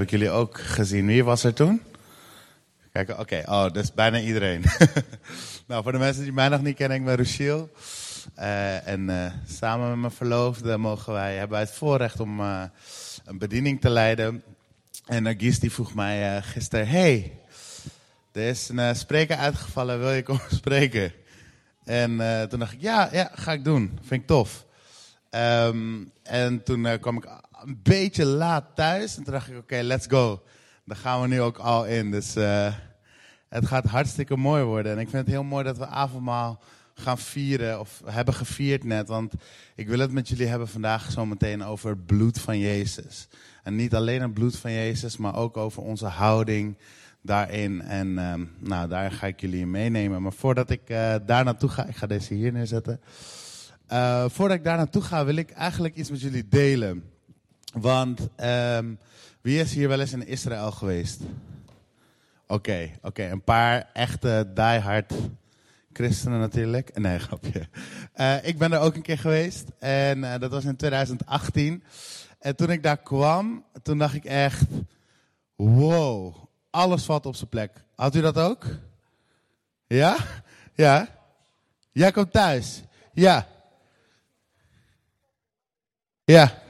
Heb ik jullie ook gezien? Wie was er toen? Kijk, oké. Oh, dat is bijna iedereen. nou, voor de mensen die mij nog niet kennen, ik ben Rochiel. Uh, en uh, samen met mijn verloofde mogen wij, hebben het voorrecht om uh, een bediening te leiden. En Agis die vroeg mij gisteren, hey, er is een spreker uitgevallen, wil je komen spreken? En toen dacht ik, ja, ja, ga ik doen. Vind ik tof. Um, en toen kwam ik een beetje laat thuis. En toen dacht ik, oké, let's go. Daar gaan we nu ook al in. Dus uh, het gaat hartstikke mooi worden. En ik vind het heel mooi dat we avondmaal gaan vieren. Of hebben gevierd net. Want ik wil het met jullie hebben vandaag zometeen over het bloed van Jezus. En niet alleen het bloed van Jezus, maar ook over onze houding daarin. En um, nou, daar ga ik jullie in meenemen. Maar voordat ik uh, daar naartoe ga, ik ga deze hier neerzetten. Uh, voordat ik daar naartoe ga, wil ik eigenlijk iets met jullie delen. Want um, wie is hier wel eens in Israël geweest? Oké, oké. Een paar echte diehard christenen natuurlijk. Nee, grapje. Uh, ik ben er ook een keer geweest. En uh, dat was in 2018. En toen ik daar kwam, toen dacht ik echt... Wow, alles valt op zijn plek. Had u dat ook? Ja? Ja? Jij komt thuis? Ja. Ja.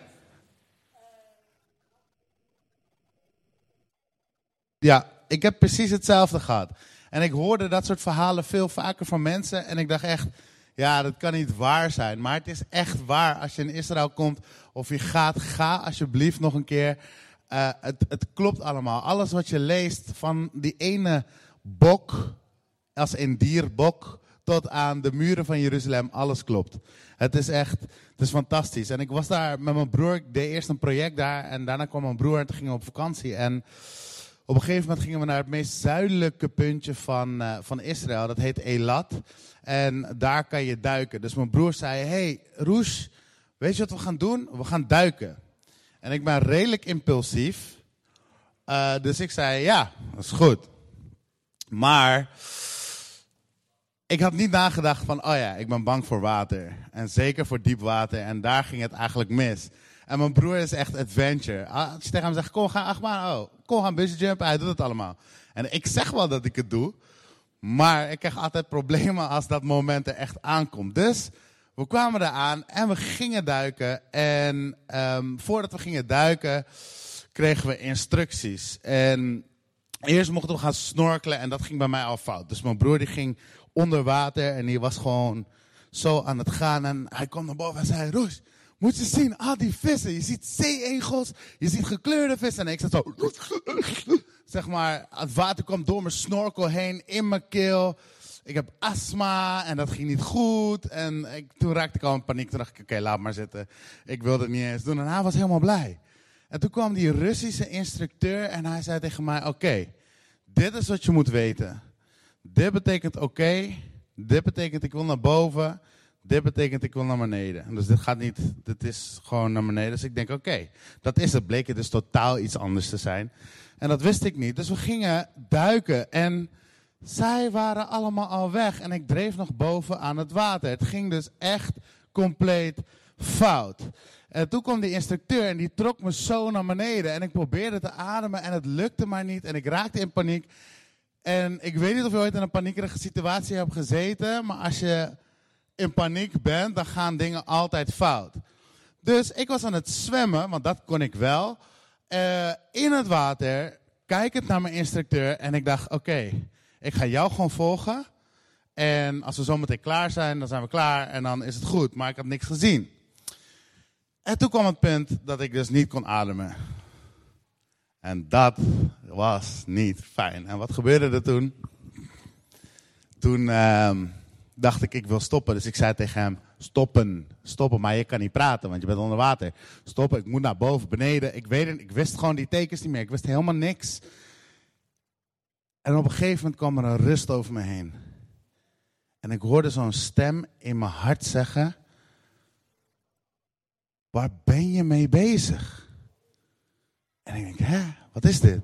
Ja, ik heb precies hetzelfde gehad. En ik hoorde dat soort verhalen veel vaker van mensen. En ik dacht echt, ja, dat kan niet waar zijn. Maar het is echt waar. Als je in Israël komt of je gaat, ga alsjeblieft nog een keer. Uh, het, het klopt allemaal. Alles wat je leest van die ene bok, als een dierbok, tot aan de muren van Jeruzalem, alles klopt. Het is echt, het is fantastisch. En ik was daar met mijn broer, ik deed eerst een project daar en daarna kwam mijn broer en toen gingen we op vakantie. En op een gegeven moment gingen we naar het meest zuidelijke puntje van, uh, van Israël. Dat heet Elat. En daar kan je duiken. Dus mijn broer zei: Hey, Roes, weet je wat we gaan doen? We gaan duiken. En ik ben redelijk impulsief. Uh, dus ik zei: Ja, dat is goed. Maar ik had niet nagedacht van: Oh ja, ik ben bang voor water. En zeker voor diep water. En daar ging het eigenlijk mis. En mijn broer is echt adventure. Als je tegen hem zegt, kom gaan achtbaan, oh, kom gaan bungee jumpen, hij doet het allemaal. En ik zeg wel dat ik het doe, maar ik krijg altijd problemen als dat moment er echt aankomt. Dus we kwamen eraan en we gingen duiken. En um, voordat we gingen duiken, kregen we instructies. En eerst mochten we gaan snorkelen en dat ging bij mij al fout. Dus mijn broer die ging onder water en die was gewoon zo aan het gaan. En hij kwam naar boven en zei, Roes, moet je zien, al die vissen. Je ziet zeeegels, je ziet gekleurde vissen. En ik zat zo, zeg maar, het water kwam door mijn snorkel heen, in mijn keel. Ik heb astma en dat ging niet goed. En ik, toen raakte ik al in paniek. Toen dacht ik, oké, laat maar zitten. Ik wilde het niet eens doen. En hij was helemaal blij. En toen kwam die Russische instructeur en hij zei tegen mij, oké, dit is wat je moet weten. Dit betekent oké, dit betekent ik wil naar boven. Dit betekent ik wil naar beneden. Dus dit gaat niet, dit is gewoon naar beneden. Dus ik denk, oké, dat is het. Bleek het dus totaal iets anders te zijn. En dat wist ik niet. Dus we gingen duiken en zij waren allemaal al weg. En ik dreef nog boven aan het water. Het ging dus echt compleet fout. En toen kwam die instructeur en die trok me zo naar beneden. En ik probeerde te ademen en het lukte maar niet. En ik raakte in paniek. En ik weet niet of je ooit in een paniekerige situatie hebt gezeten. Maar als je in paniek bent, dan gaan dingen altijd fout. Dus ik was aan het zwemmen, want dat kon ik wel. Uh, in het water, kijkend naar mijn instructeur. En ik dacht, oké, ik ga jou gewoon volgen. En als we zometeen klaar zijn, dan zijn we klaar en dan is het goed. Maar ik had niks gezien. En toen kwam het punt dat ik dus niet kon ademen. En dat was niet fijn. En wat gebeurde er toen? Toen... Uh, dacht ik, ik wil stoppen. Dus ik zei tegen hem, stoppen, stoppen. Maar je kan niet praten, want je bent onder water. Stoppen, ik moet naar boven, beneden. Ik, weet ik wist gewoon die tekens niet meer. Ik wist helemaal niks. En op een gegeven moment kwam er een rust over me heen. En ik hoorde zo'n stem in mijn hart zeggen, waar ben je mee bezig? En ik denk, hè, wat is dit?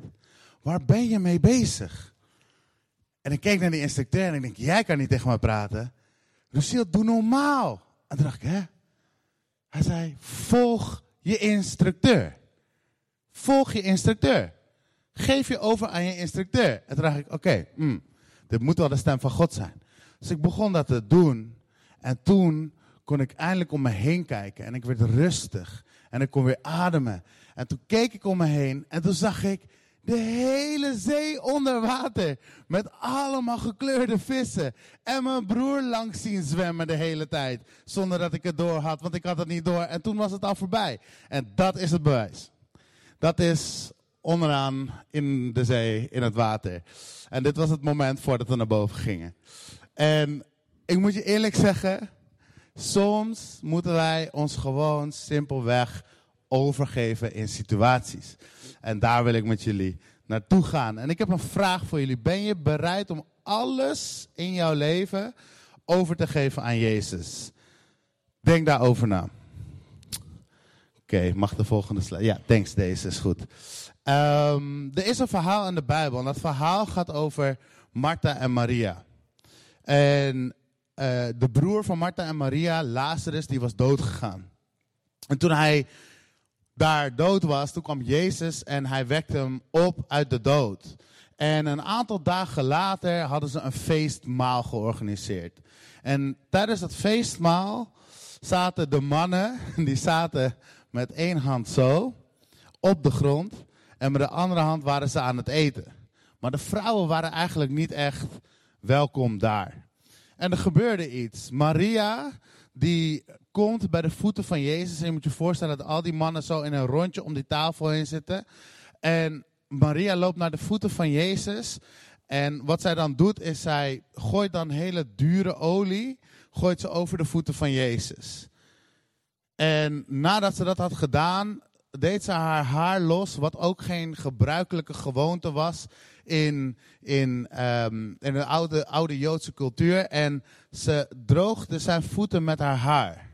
Waar ben je mee bezig? En ik keek naar die instructeur en ik denk, jij kan niet tegen mij praten. Lucille, doe normaal. En toen dacht ik, hè? Hij zei, volg je instructeur. Volg je instructeur. geef je over aan je instructeur. En toen dacht ik, oké, hmm, dit moet wel de stem van God zijn. Dus ik begon dat te doen. En toen kon ik eindelijk om me heen kijken. En ik werd rustig. En ik kon weer ademen. En toen keek ik om me heen. En toen zag ik de hele zee onder water. Met allemaal gekleurde vissen. En mijn broer langs zien zwemmen de hele tijd. Zonder dat ik het door had, want ik had het niet door. En toen was het al voorbij. En dat is het bewijs. Dat is onderaan in de zee, in het water. En dit was het moment voordat we naar boven gingen. En ik moet je eerlijk zeggen, soms moeten wij ons gewoon simpelweg overgeven in situaties. En daar wil ik met jullie naartoe gaan. En ik heb een vraag voor jullie. Ben je bereid om alles in jouw leven over te geven aan Jezus? Denk daarover na. Oké, mag de volgende slide? Ja, thanks, deze is goed. Um, er is een verhaal in de Bijbel en dat verhaal gaat over Martha en Maria. En uh, de broer van Martha en Maria, Lazarus, die was doodgegaan. En toen hij daar dood was, toen kwam Jezus en hij wekte hem op uit de dood. En een aantal dagen later hadden ze een feestmaal georganiseerd. En tijdens dat feestmaal zaten de mannen, die zaten met één hand zo op de grond. En met de andere hand waren ze aan het eten. Maar de vrouwen waren eigenlijk niet echt welkom daar. En er gebeurde iets. Maria, die komt bij de voeten van Jezus. En je moet je voorstellen dat al die mannen zo in een rondje om die tafel heen zitten. En Maria loopt naar de voeten van Jezus. En wat zij dan doet, is zij gooit dan hele dure olie, gooit ze over de voeten van Jezus. En nadat ze dat had gedaan, deed ze haar haar los, wat ook geen gebruikelijke gewoonte was in, in, um, in de oude, oude Joodse cultuur. En ze droogde zijn voeten met haar haar.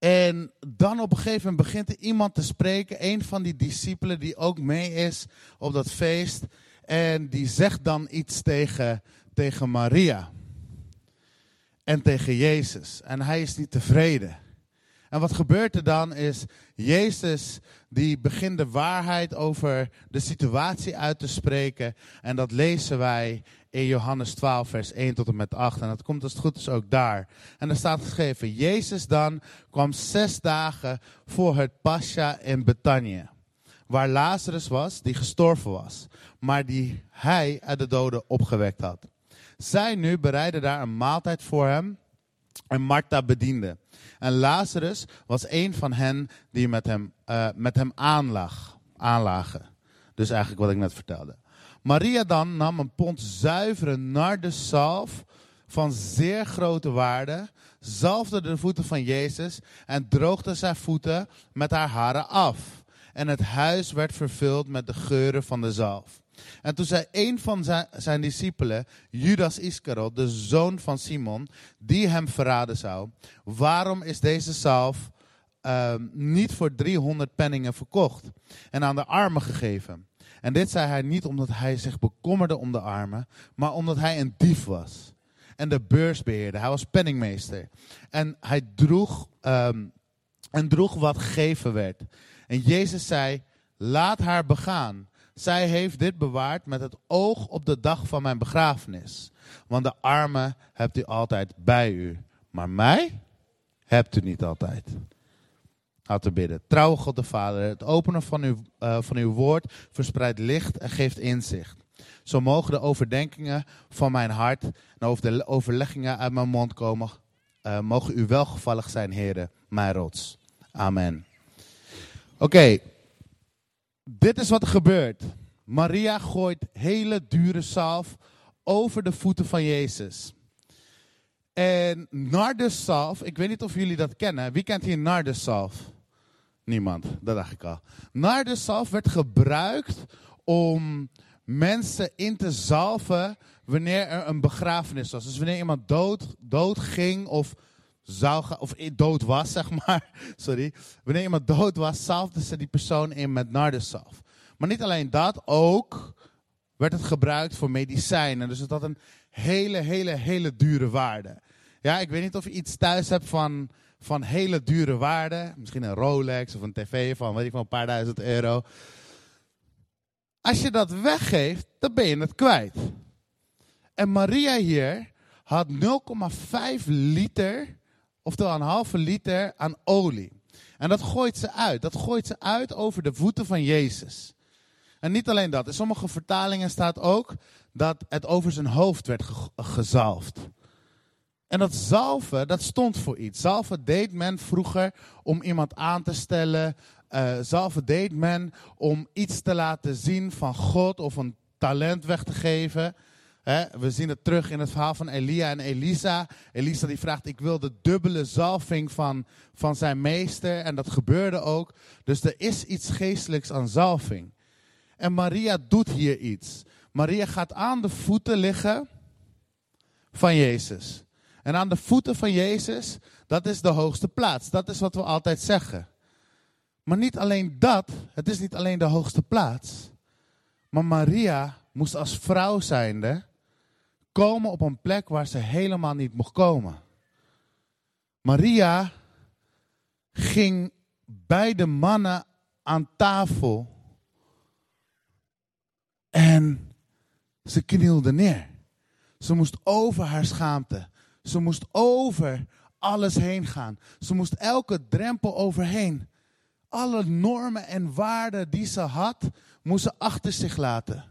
En dan op een gegeven moment begint er iemand te spreken, een van die discipelen die ook mee is op dat feest. En die zegt dan iets tegen, tegen Maria en tegen Jezus. En hij is niet tevreden. En wat gebeurt er dan is, Jezus die begint de waarheid over de situatie uit te spreken. En dat lezen wij in Johannes 12, vers 1 tot en met 8. En dat komt als het goed is ook daar. En er staat geschreven, Jezus dan kwam zes dagen voor het Pascha in Betanië. Waar Lazarus was, die gestorven was. Maar die hij uit de doden opgewekt had. Zij nu bereidden daar een maaltijd voor hem. En Martha bediende. En Lazarus was een van hen die met hem, uh, met hem aanlag, aanlagen. Dus eigenlijk wat ik net vertelde. Maria dan nam een pond zuivere nardeszalf van zeer grote waarde, zalfde de voeten van Jezus en droogde zijn voeten met haar haren af. En het huis werd vervuld met de geuren van de zalf. En toen zei een van zijn, discipelen, Judas Iscariot, de zoon van Simon, die hem verraden zou, waarom is deze zalf uh, niet voor 300 penningen verkocht en aan de armen gegeven? En dit zei hij niet omdat hij zich bekommerde om de armen, maar omdat hij een dief was. En de beurs beheerde. Hij was penningmeester. En hij droeg, um, en droeg wat gegeven werd. En Jezus zei, laat haar begaan. Zij heeft dit bewaard met het oog op de dag van mijn begrafenis. Want de armen hebt u altijd bij u. Maar mij hebt u niet altijd. Houd te bidden. Trouw God de Vader, het openen van uw, uh, van uw woord verspreidt licht en geeft inzicht. Zo mogen de overdenkingen van mijn hart en over de overleggingen uit mijn mond komen. Uh, mogen u welgevallig zijn, heren, mijn rots. Amen. Oké. Dit is wat er gebeurt. Maria gooit hele dure zalf over de voeten van Jezus. En nardeszalf, ik weet niet of jullie dat kennen. Wie kent hier nardeszalf? Niemand, dat dacht ik al. Nardeszalf werd gebruikt om mensen in te zalven wanneer er een begrafenis was. Dus wanneer iemand dood, dood ging of, zou gaan, of dood was, zeg maar. Sorry. Wanneer iemand dood was, zalfden ze die persoon in met nardeszalf. Maar niet alleen dat, ook werd het gebruikt voor medicijnen. Dus het had een hele, hele, hele dure waarde. Ja, ik weet niet of je iets thuis hebt van, van hele dure waarde. Misschien een Rolex of een tv van, weet ik van, een paar duizend euro. Als je dat weggeeft, dan ben je het kwijt. En Maria hier had 0,5 liter, oftewel een halve liter aan olie. En dat gooit ze uit. Dat gooit ze uit over de voeten van Jezus. En niet alleen dat. In sommige vertalingen staat ook dat het over zijn hoofd werd gezalfd. En dat zalven, dat stond voor iets. Zalven deed men vroeger om iemand aan te stellen. Uh, zalven deed men om iets te laten zien van God of een talent weg te geven. We zien het terug in het verhaal van Elia en Elisa. Elisa die vraagt, ik wil de dubbele zalving van, van zijn meester. En dat gebeurde ook. Dus er is iets geestelijks aan zalving. En Maria doet hier iets. Maria gaat aan de voeten liggen van Jezus. En aan de voeten van Jezus, dat is de hoogste plaats. Dat is wat we altijd zeggen. Maar niet alleen dat, het is niet alleen de hoogste plaats. Maar Maria moest als vrouw zijnde komen op een plek waar ze helemaal niet mocht komen. Maria ging bij de mannen aan tafel en ze knielde neer. Ze moest over haar schaamte. Ze moest over alles heen gaan. Ze moest elke drempel overheen. Alle normen en waarden die ze had, moest ze achter zich laten.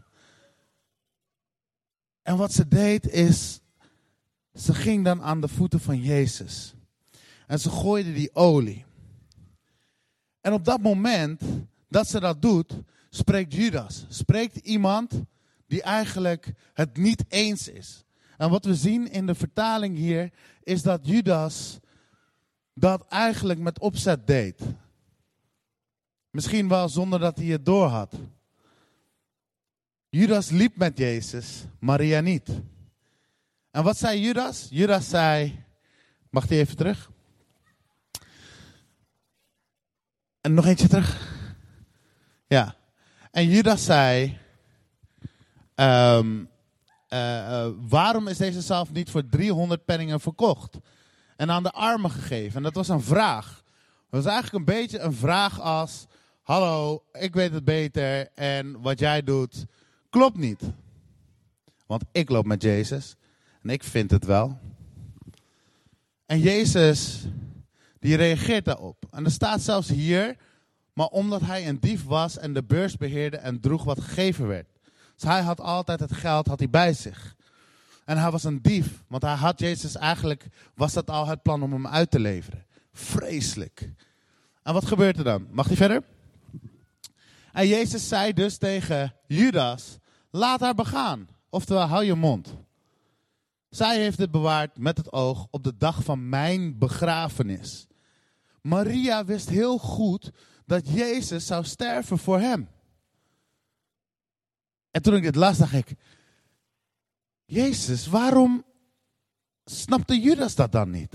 En wat ze deed is, ze ging dan aan de voeten van Jezus. En ze gooide die olie. En op dat moment dat ze dat doet, spreekt Judas. Spreekt iemand die eigenlijk het niet eens is. En wat we zien in de vertaling hier is dat Judas dat eigenlijk met opzet deed. Misschien wel zonder dat hij het door had. Judas liep met Jezus, Maria niet. En wat zei Judas? Judas zei, mag hij even terug? En nog eentje terug. Ja. En Judas zei, um, uh, waarom is deze zalf niet voor 300 penningen verkocht? En aan de armen gegeven. En dat was een vraag. Dat was eigenlijk een beetje een vraag als, hallo, ik weet het beter en wat jij doet klopt niet. Want ik loop met Jezus en ik vind het wel. En Jezus, die reageert daarop. En er staat zelfs hier, maar omdat hij een dief was en de beurs beheerde en droeg wat gegeven werd. Dus hij had altijd het geld had hij bij zich. En hij was een dief, want hij had Jezus eigenlijk, was dat al het plan om hem uit te leveren. Vreselijk. En wat gebeurt er dan? Mag hij verder? En Jezus zei dus tegen Judas, laat haar begaan. Oftewel, hou je mond. Zij heeft het bewaard met het oog op de dag van mijn begrafenis. Maria wist heel goed dat Jezus zou sterven voor hem. En toen ik dit las, dacht ik: Jezus, waarom snapte Judas dat dan niet?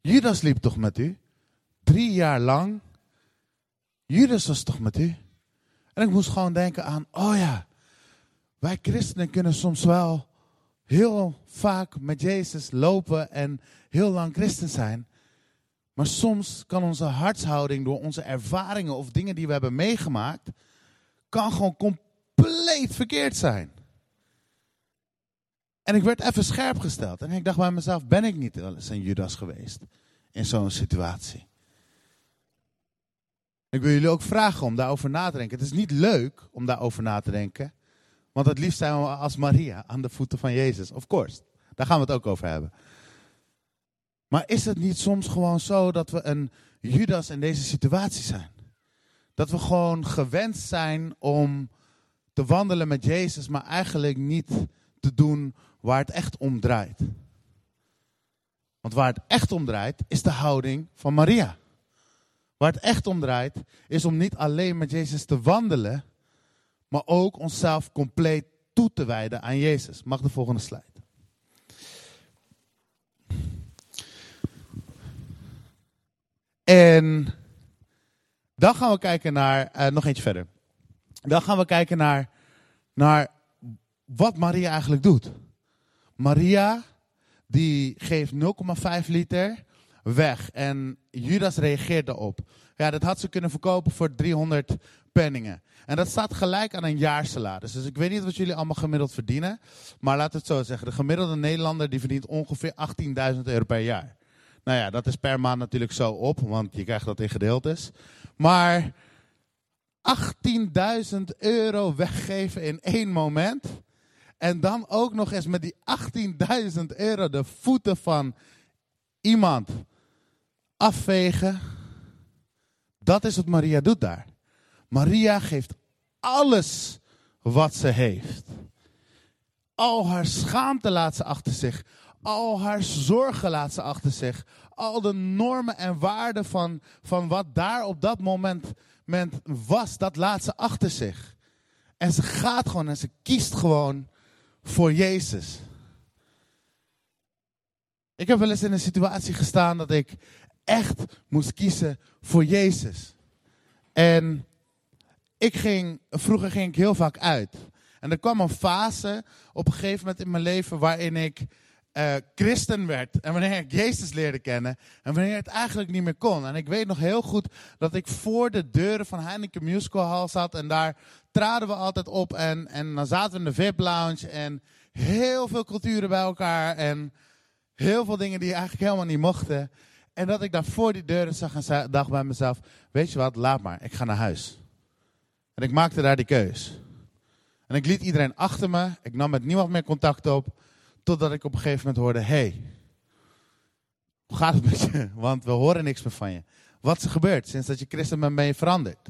Judas liep toch met u? Drie jaar lang. Judas was toch met u? En ik moest gewoon denken aan: oh ja, wij christenen kunnen soms wel heel vaak met Jezus lopen en heel lang christen zijn. Maar soms kan onze hartshouding door onze ervaringen of dingen die we hebben meegemaakt, kan gewoon compleet verkeerd zijn. En ik werd even scherp gesteld. En ik dacht bij mezelf, ben ik niet wel eens een Judas geweest in zo'n situatie? Ik wil jullie ook vragen om daarover na te denken. Het is niet leuk om daarover na te denken. Want het liefst zijn we als Maria aan de voeten van Jezus. Of course. Daar gaan we het ook over hebben. Maar is het niet soms gewoon zo dat we een Judas in deze situatie zijn? Dat we gewoon gewend zijn om te wandelen met Jezus, maar eigenlijk niet te doen waar het echt om draait. Want waar het echt om draait, is de houding van Maria. Waar het echt om draait, is om niet alleen met Jezus te wandelen, maar ook onszelf compleet toe te wijden aan Jezus. Mag de volgende slide. En dan gaan we kijken naar, uh, nog eentje verder. Dan gaan we kijken naar, naar wat Maria eigenlijk doet. Maria, die geeft 0,5 liter weg en Judas reageert daarop. Ja, dat had ze kunnen verkopen voor 300 penningen. En dat staat gelijk aan een jaarsalaris. Dus ik weet niet wat jullie allemaal gemiddeld verdienen. Maar laat het zo zeggen. De gemiddelde Nederlander die verdient ongeveer 18.000 euro per jaar. Nou ja, dat is per maand natuurlijk zo op. Want je krijgt dat in gedeeltes. Maar 18.000 euro weggeven in één moment. En dan ook nog eens met die 18.000 euro de voeten van iemand afvegen. Dat is wat Maria doet daar. Maria geeft alles wat ze heeft. Al haar schaamte laat ze achter zich. Al haar zorgen laat ze achter zich. Al de normen en waarden van, van wat daar op dat moment, was, dat laat ze achter zich. En ze gaat gewoon en ze kiest gewoon voor Jezus. Ik heb wel eens in een situatie gestaan dat ik echt moest kiezen voor Jezus. En ik ging, vroeger ging ik heel vaak uit. En er kwam een fase op een gegeven moment in mijn leven waarin ik uh, christen werd. En wanneer ik Jezus leerde kennen. En wanneer het eigenlijk niet meer kon. En ik weet nog heel goed dat ik voor de deuren van Heineken Musical Hall zat. En daar traden we altijd op. En, en dan zaten we in de VIP lounge. En heel veel culturen bij elkaar. En heel veel dingen die eigenlijk helemaal niet mochten. En dat ik daar voor die deuren zag en dacht bij mezelf: Weet je wat, laat maar, ik ga naar huis. En ik maakte daar die keus. En ik liet iedereen achter me. Ik nam met niemand meer contact op. Totdat ik op een gegeven moment hoorde: hey, hoe gaat het met je? Want we horen niks meer van je. Wat is er gebeurd sinds dat je christen bent, ben je veranderd?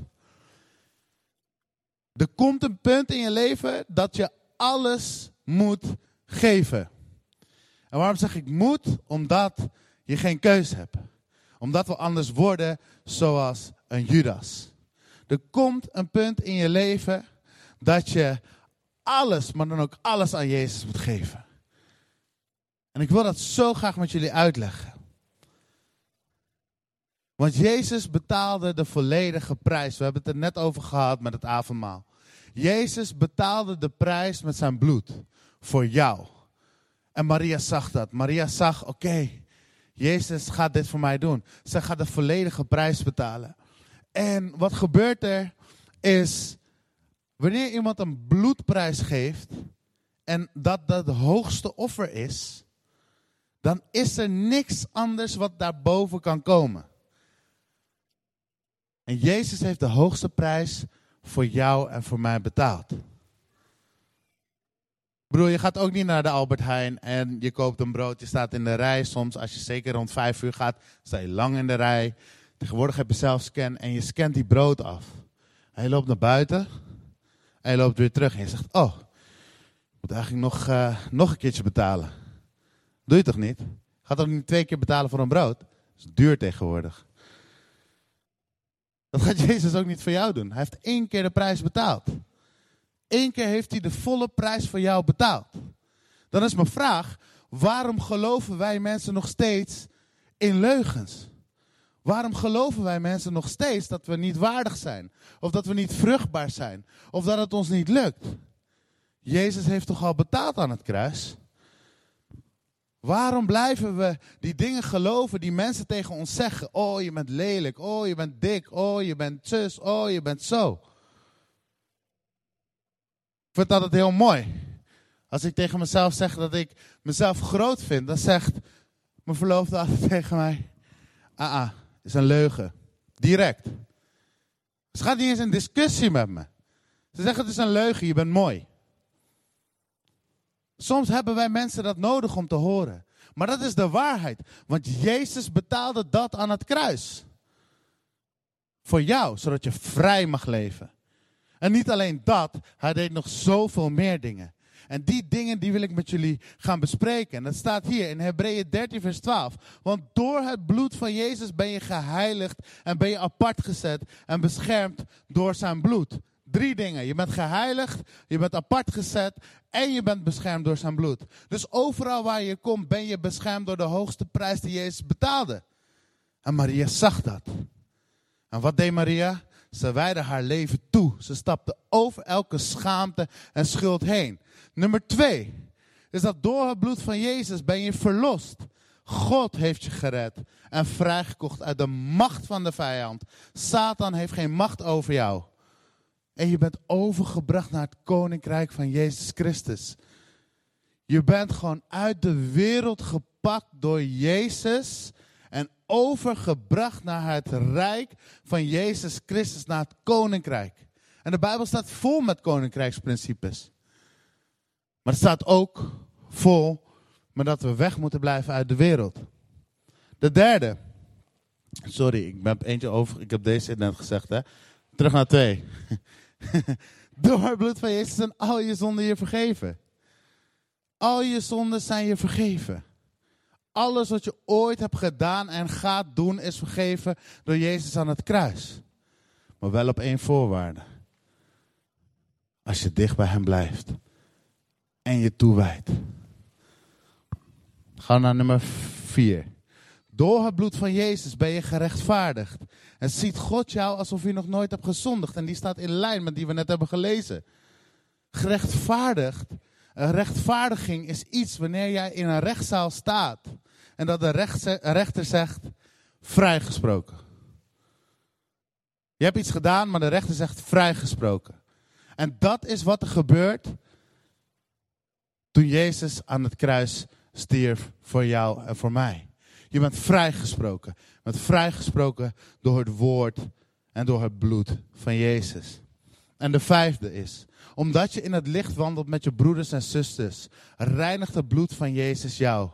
Er komt een punt in je leven dat je alles moet geven. En waarom zeg ik moet? Omdat je geen keus hebt. Omdat we anders worden zoals een Judas. Er komt een punt in je leven dat je alles, maar dan ook alles aan Jezus moet geven. En ik wil dat zo graag met jullie uitleggen. Want Jezus betaalde de volledige prijs. We hebben het er net over gehad met het avondmaal. Jezus betaalde de prijs met zijn bloed voor jou. En Maria zag dat. Maria zag, oké, Jezus gaat dit voor mij doen. Ze gaat de volledige prijs betalen. En wat gebeurt er is, wanneer iemand een bloedprijs geeft en dat dat het hoogste offer is, dan is er niks anders wat daarboven kan komen. En Jezus heeft de hoogste prijs voor jou en voor mij betaald. Broer, je gaat ook niet naar de Albert Heijn en je koopt een brood. Je staat in de rij. Soms, als je zeker rond vijf uur gaat, sta je lang in de rij. Tegenwoordig heb je zelf scan en je scant die brood af. En je loopt naar buiten en je loopt weer terug en je zegt, oh, ik moet eigenlijk nog, uh, nog een keertje betalen. Doe je toch niet? Gaat toch niet twee keer betalen voor een brood? Dat is duur tegenwoordig. Dat gaat Jezus ook niet voor jou doen. Hij heeft één keer de prijs betaald. Eén keer heeft hij de volle prijs voor jou betaald. Dan is mijn vraag, waarom geloven wij mensen nog steeds in leugens? Waarom geloven wij mensen nog steeds dat we niet waardig zijn? Of dat we niet vruchtbaar zijn? Of dat het ons niet lukt? Jezus heeft toch al betaald aan het kruis? Waarom blijven we die dingen geloven die mensen tegen ons zeggen? Oh, je bent lelijk. Oh, je bent dik. Oh, je bent zus. Oh, je bent zo. Vind het heel mooi. Als ik tegen mezelf zeg dat ik mezelf groot vind, dan zegt mijn verloofde altijd tegen mij: Ah, ah is een leugen. Direct. Ze gaat niet eens in discussie met me. Ze zeggen het is een leugen, je bent mooi. Soms hebben wij mensen dat nodig om te horen. Maar dat is de waarheid. Want Jezus betaalde dat aan het kruis. Voor jou, zodat je vrij mag leven. En niet alleen dat, hij deed nog zoveel meer dingen. En die dingen die wil ik met jullie gaan bespreken. En dat staat hier in Hebreeën 13 vers 12. Want door het bloed van Jezus ben je geheiligd en ben je apart gezet en beschermd door zijn bloed. Drie dingen. Je bent geheiligd, je bent apart gezet en je bent beschermd door zijn bloed. Dus overal waar je komt ben je beschermd door de hoogste prijs die Jezus betaalde. En Maria zag dat. En wat deed Maria? Ze wijde haar leven toe. Ze stapte over elke schaamte en schuld heen. Nummer twee is dat door het bloed van Jezus ben je verlost. God heeft je gered en vrijgekocht uit de macht van de vijand. Satan heeft geen macht over jou. En je bent overgebracht naar het koninkrijk van Jezus Christus. Je bent gewoon uit de wereld gepakt door Jezus en overgebracht naar het rijk van Jezus Christus, naar het koninkrijk. En de Bijbel staat vol met koninkrijksprincipes. Maar het staat ook vol met dat we weg moeten blijven uit de wereld. De derde. Sorry, ik heb eentje over. Ik heb deze net gezegd, hè. Terug naar twee. Door het bloed van Jezus zijn al je zonden je vergeven. Al je zonden zijn je vergeven. Alles wat je ooit hebt gedaan en gaat doen is vergeven door Jezus aan het kruis. Maar wel op één voorwaarde. Als je dicht bij Hem blijft en je toewijdt. Ga naar nummer vier. Door het bloed van Jezus ben je gerechtvaardigd. En ziet God jou alsof je nog nooit hebt gezondigd. En die staat in lijn met die we net hebben gelezen. Gerechtvaardigd. Een rechtvaardiging is iets wanneer jij in een rechtszaal staat. En dat de rechter zegt, vrijgesproken. Je hebt iets gedaan, maar de rechter zegt vrijgesproken. En dat is wat er gebeurt toen Jezus aan het kruis stierf voor jou en voor mij. Je bent vrijgesproken. Je bent vrijgesproken door het woord en door het bloed van Jezus. En de vijfde is, omdat je in het licht wandelt met je broeders en zusters, reinigt het bloed van Jezus jou.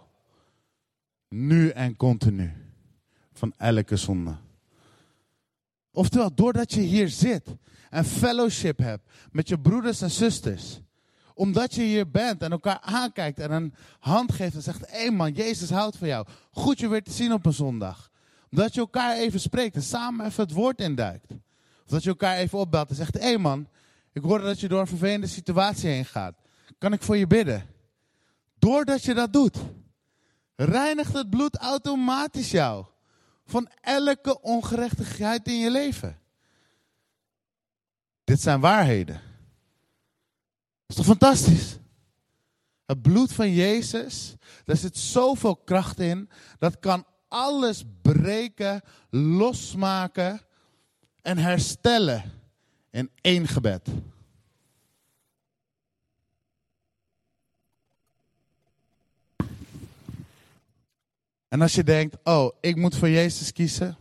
Nu en continu. Van elke zonde. Oftewel, doordat je hier zit en fellowship hebt met je broeders en zusters, omdat je hier bent en elkaar aankijkt en een hand geeft en zegt: Hé hey man, Jezus houdt van jou. Goed je weer te zien op een zondag. Omdat je elkaar even spreekt en samen even het woord induikt. Of dat je elkaar even opbelt en zegt: Hé hey man, ik hoorde dat je door een vervelende situatie heen gaat. Kan ik voor je bidden? Doordat je dat doet, reinigt het bloed automatisch jou van elke ongerechtigheid in je leven. Dit zijn waarheden is toch fantastisch? Het bloed van Jezus, daar zit zoveel kracht in. Dat kan alles breken, losmaken en herstellen in één gebed. En als je denkt, oh, ik moet voor Jezus kiezen,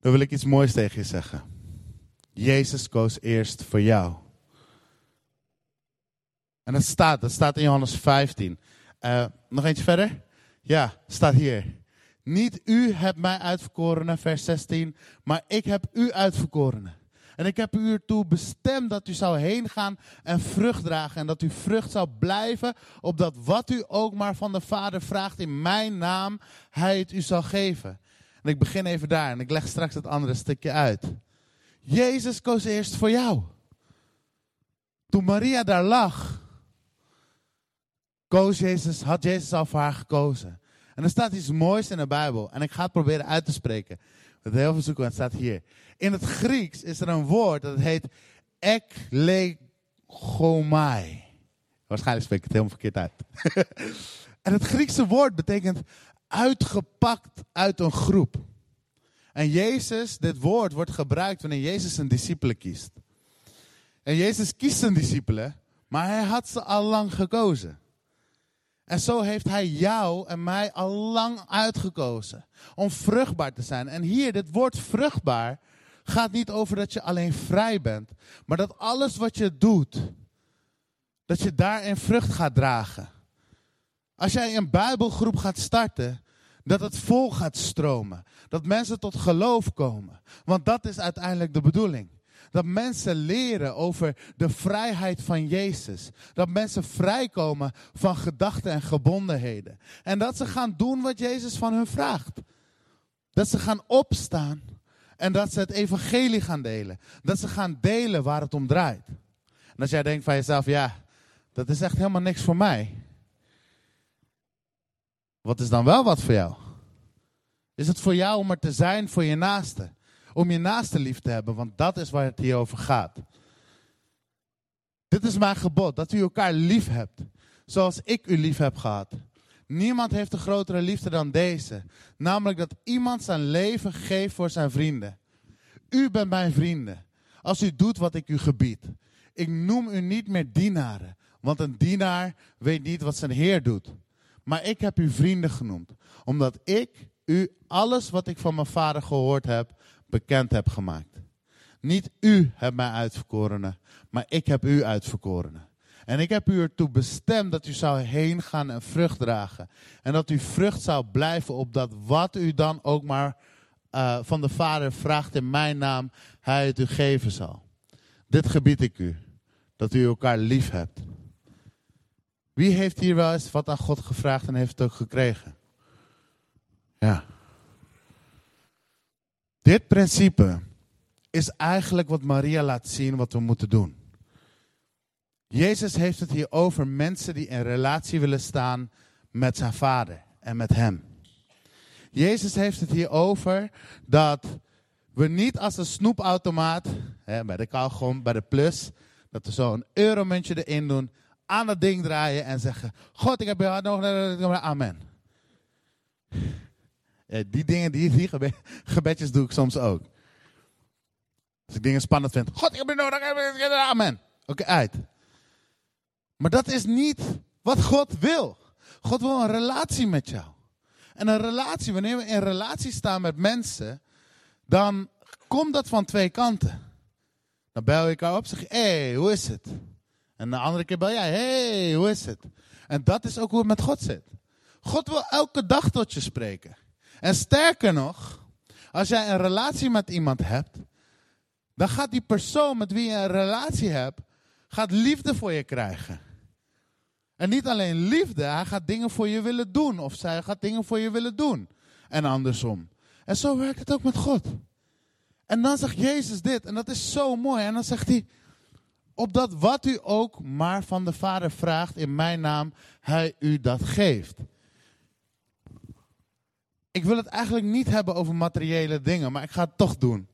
dan wil ik iets moois tegen je zeggen. Jezus koos eerst voor jou. En dat staat, dat staat in Johannes 15. Uh, eh, nog eentje verder? Ja, staat hier. Niet u hebt mij uitverkoren, vers 16, maar ik heb u uitverkoren. En ik heb u ertoe bestemd dat u zou heen gaan en vrucht dragen. En dat u vrucht zou blijven, opdat wat u ook maar van de Vader vraagt in mijn naam, hij het u zal geven. En ik begin even daar en ik leg straks het andere stukje uit. Jezus koos eerst voor jou. Toen Maria daar lag, koos Jezus, had Jezus al voor haar gekozen. En er staat iets moois in de Bijbel. En ik ga het proberen uit te spreken. Met heel veel zoeken, het staat hier. In het Grieks is er een woord dat heet eklegomai. Waarschijnlijk spreek ik het helemaal verkeerd uit. en het Griekse woord betekent uitgepakt uit een groep. En Jezus, dit woord wordt gebruikt wanneer Jezus een discipelen kiest. En Jezus kiest zijn discipelen, maar hij had ze al lang gekozen. En zo heeft hij jou en mij al lang uitgekozen om vruchtbaar te zijn. En hier, dit woord vruchtbaar gaat niet over dat je alleen vrij bent, maar dat alles wat je doet, dat je daarin vrucht gaat dragen. Als jij een Bijbelgroep gaat starten, dat het vol gaat stromen. Dat mensen tot geloof komen. Want dat is uiteindelijk de bedoeling. Dat mensen leren over de vrijheid van Jezus. Dat mensen vrijkomen van gedachten en gebondenheden. En dat ze gaan doen wat Jezus van hun vraagt. Dat ze gaan opstaan en dat ze het evangelie gaan delen. Dat ze gaan delen waar het om draait. En als jij denkt van jezelf, ja, dat is echt helemaal niks voor mij. Wat is dan wel wat voor jou? Is het voor jou om er te zijn voor je naaste? Om je naaste lief te hebben, want dat is waar het hier over gaat. Dit is mijn gebod, dat u elkaar lief hebt, zoals ik u lief heb gehad. Niemand heeft een grotere liefde dan deze, namelijk dat iemand zijn leven geeft voor zijn vrienden. U bent mijn vrienden, als u doet wat ik u gebied. Ik noem u niet meer dienaren, want een dienaar weet niet wat zijn Heer doet. Maar ik heb u vrienden genoemd, omdat ik u alles wat ik van mijn vader gehoord heb, bekend heb gemaakt. Niet u hebt mij uitverkorenen, maar ik heb u uitverkorenen. En ik heb u ertoe bestemd dat u zou heen gaan en vrucht dragen. En dat u vrucht zou blijven op dat wat u dan ook maar uh, van de Vader vraagt in mijn naam, hij het u geven zal. Dit gebied ik u, dat u elkaar lief hebt. Wie heeft hier wel eens wat aan God gevraagd en heeft het ook gekregen? Ja. Dit principe is eigenlijk wat Maria laat zien wat we moeten doen. Jezus heeft het hier over mensen die in relatie willen staan met zijn vader en met hem. Jezus heeft het hier over dat we niet als een snoepautomaat, hè, bij de kauwgom, bij de plus, dat we zo een euromuntje erin doen, aan dat ding draaien en zeggen, God, ik heb je hart nog, amen. Die dingen, die, die gebedjes doe ik soms ook. Als ik dingen spannend vind, God, ik heb je nodig, amen. Oké, uit. Maar dat is niet wat God wil. God wil een relatie met jou. En een relatie, wanneer we in relatie staan met mensen, dan komt dat van twee kanten. Dan bel je elkaar op, zeg hé, hey, hoe is het? En de andere keer bel jij, hé, hey, hoe is het? En dat is ook hoe het met God zit. God wil elke dag tot je spreken. En sterker nog, als jij een relatie met iemand hebt, dan gaat die persoon met wie je een relatie hebt, gaat liefde voor je krijgen. En niet alleen liefde, hij gaat dingen voor je willen doen. Of zij gaat dingen voor je willen doen. En andersom. En zo werkt het ook met God. En dan zegt Jezus dit, en dat is zo mooi. En dan zegt hij, opdat wat u ook maar van de Vader vraagt in mijn naam, hij u dat geeft. Ik wil het eigenlijk niet hebben over materiële dingen, maar ik ga het toch doen.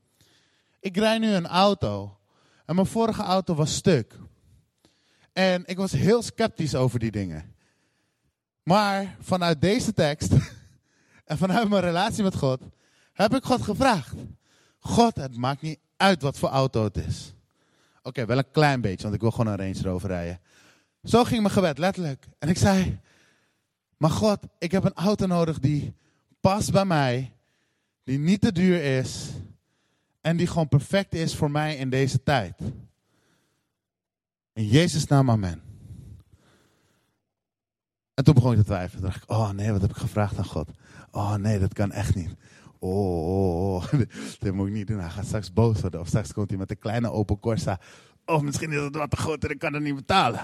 Ik rij nu een auto. En mijn vorige auto was stuk. En ik was heel sceptisch over die dingen. Maar vanuit deze tekst en vanuit mijn relatie met God heb ik God gevraagd. God, het maakt niet uit wat voor auto het is. Oké, wel een klein beetje, want ik wil gewoon een Range Rover rijden. Zo ging mijn gebed, letterlijk. En ik zei, maar God, ik heb een auto nodig die past bij mij, die niet te duur is en die gewoon perfect is voor mij in deze tijd. In Jezus' naam, amen. En toen begon ik te twijfelen. Toen dacht ik, oh nee, wat heb ik gevraagd aan God? Oh nee, dat kan echt niet. Oh, oh, oh. moet ik niet doen. Hij gaat straks boos worden. Of straks komt hij met een kleine Opel Corsa. Of misschien is het wat te groot en ik kan het niet betalen.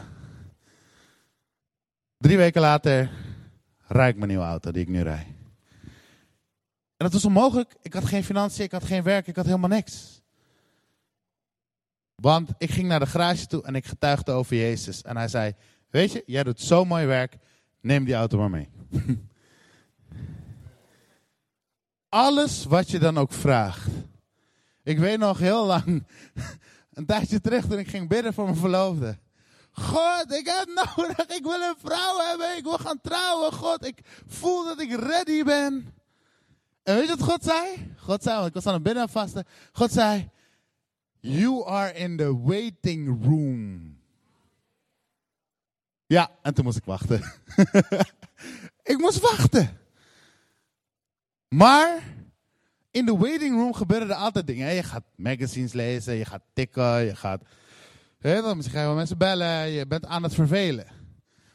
Drie weken later rijd ik mijn nieuwe auto die ik nu rijd. En dat was onmogelijk. Ik had geen financiën, ik had geen werk, ik had helemaal niks. Want ik ging naar de garage toe en ik getuigde over Jezus. En hij zei, weet je, jij doet zo mooi werk, neem die auto maar mee. Alles wat je dan ook vraagt. Ik weet nog heel lang, een tijdje terug toen ik ging bidden voor mijn verloofde. God, ik heb nodig, ik wil een vrouw hebben, ik wil gaan trouwen. God, ik voel dat ik ready ben. En weet je wat God zei? God zei, want ik was aan het bidden en vasten. God zei, You are in the waiting room. Ja, en toen moest ik wachten. ik moest wachten. Maar in de waiting room gebeuren er altijd dingen. Je gaat magazines lezen, je gaat tikken, je gaat. Misschien ga je mensen bellen, je bent aan het vervelen.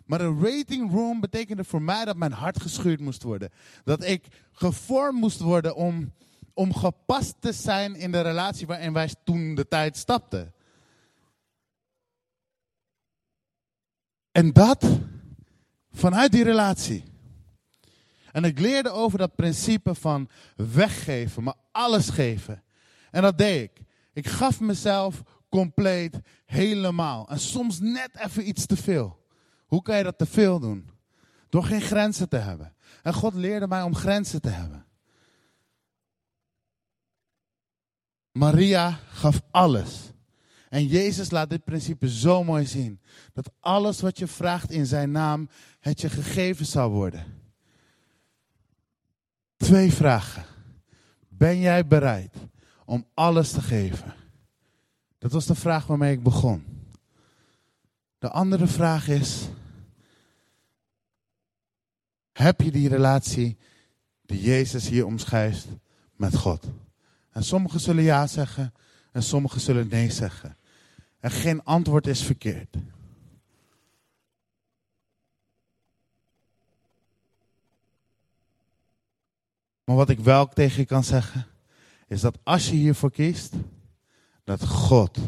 Maar een waiting room betekende voor mij dat mijn hart geschuurd moest worden. Dat ik gevormd moest worden om om gepast te zijn in de relatie waarin wij toen de tijd stapten. En dat vanuit die relatie. En ik leerde over dat principe van weggeven, maar alles geven. En dat deed ik. Ik gaf mezelf compleet, helemaal. En soms net even iets te veel. Hoe kan je dat te veel doen? Door geen grenzen te hebben. En God leerde mij om grenzen te hebben. Maria gaf alles. En Jezus laat dit principe zo mooi zien. Dat alles wat je vraagt in zijn naam, het je gegeven zal worden. Twee vragen. Ben jij bereid om alles te geven? Dat was de vraag waarmee ik begon. De andere vraag is: heb je die relatie die Jezus hier omschrijft met God? En sommigen zullen ja zeggen en sommigen zullen nee zeggen. En geen antwoord is verkeerd. Maar wat ik wel tegen je kan zeggen, is dat als je hiervoor kiest, dat God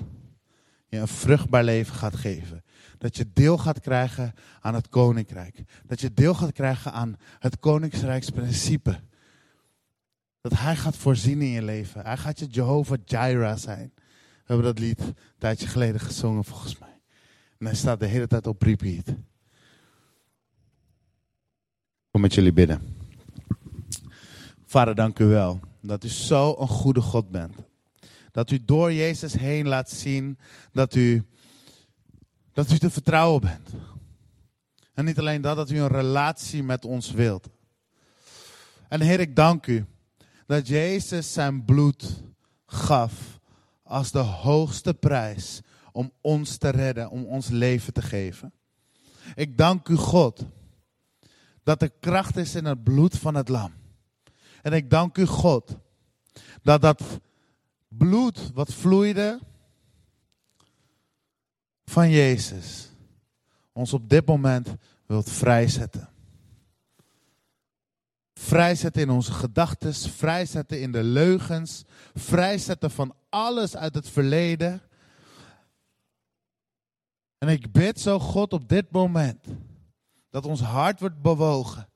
je een vruchtbaar leven gaat geven. Dat je deel gaat krijgen aan het koninkrijk. Dat je deel gaat krijgen aan het koninkrijksprincipe. Dat hij gaat voorzien in je leven. Hij gaat je Jehovah Jireh zijn. We hebben dat lied een tijdje geleden gezongen volgens mij. En hij staat de hele tijd op repeat. Kom met jullie bidden. Vader, dank u wel dat u zo een goede God bent. Dat u door Jezus heen laat zien dat u, dat u te vertrouwen bent. En niet alleen dat, dat u een relatie met ons wilt. En Heer, ik dank u dat Jezus zijn bloed gaf als de hoogste prijs om ons te redden, om ons leven te geven. Ik dank u, God, dat er kracht is in het bloed van het lam. En ik dank u, God, dat dat bloed wat vloeide van Jezus ons op dit moment wilt vrijzetten. Vrijzetten in onze gedachten, vrijzetten in de leugens, vrijzetten van alles uit het verleden. En ik bid zo God op dit moment dat ons hart wordt bewogen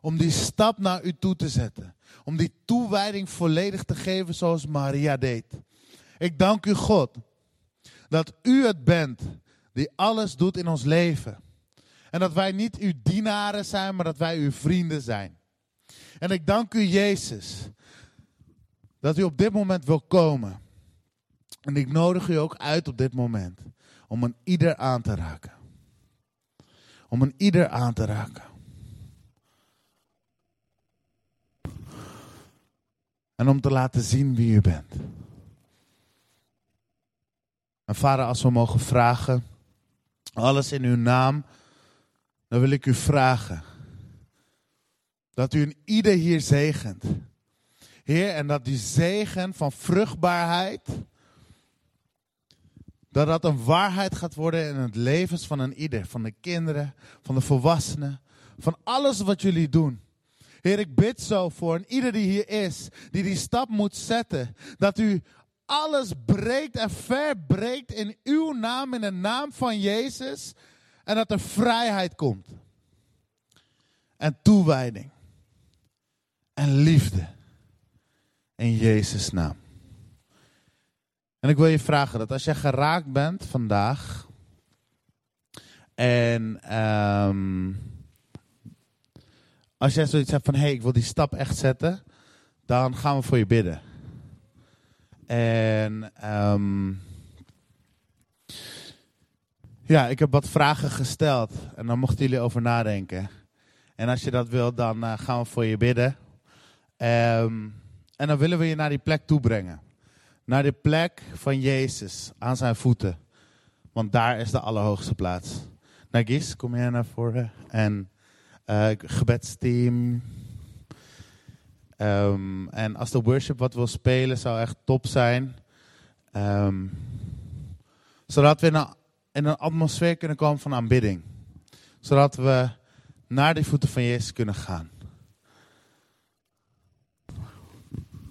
om die stap naar u toe te zetten. Om die toewijding volledig te geven zoals Maria deed. Ik dank u God dat u het bent die alles doet in ons leven. En dat wij niet uw dienaren zijn, maar dat wij uw vrienden zijn. En ik dank u Jezus dat u op dit moment wil komen. En ik nodig u ook uit op dit moment om een ieder aan te raken. Om een ieder aan te raken. En om te laten zien wie u bent. En vader, als we mogen vragen, alles in uw naam, dan wil ik u vragen dat u een ieder hier zegent. Heer, en dat die zegen van vruchtbaarheid, dat dat een waarheid gaat worden in het levens van een ieder. Van de kinderen, van de volwassenen, van alles wat jullie doen. Heer, ik bid zo voor en ieder die hier is, die die stap moet zetten, dat u alles breekt en verbreekt in uw naam, in de naam van Jezus, en dat er vrijheid komt. En toewijding. En liefde. In Jezus' naam. En ik wil je vragen dat als je geraakt bent vandaag. En um, als jij zoiets hebt van, hé, hey, ik wil die stap echt zetten, dan gaan we voor je bidden. En um, ja, ik heb wat vragen gesteld en dan mochten jullie over nadenken. En als je dat wilt, dan uh, gaan we voor je bidden. Um, en dan willen we je naar die plek toe brengen. Naar de plek van Jezus, aan zijn voeten. Want daar is de allerhoogste plaats. Nagis, kom jij naar voren. En uh, gebedsteam. Um, en als de worship wat wil spelen, zou echt top zijn. Um, zodat we in een, in een atmosfeer kunnen komen van aanbidding. Zodat we naar de voeten van Jezus kunnen gaan.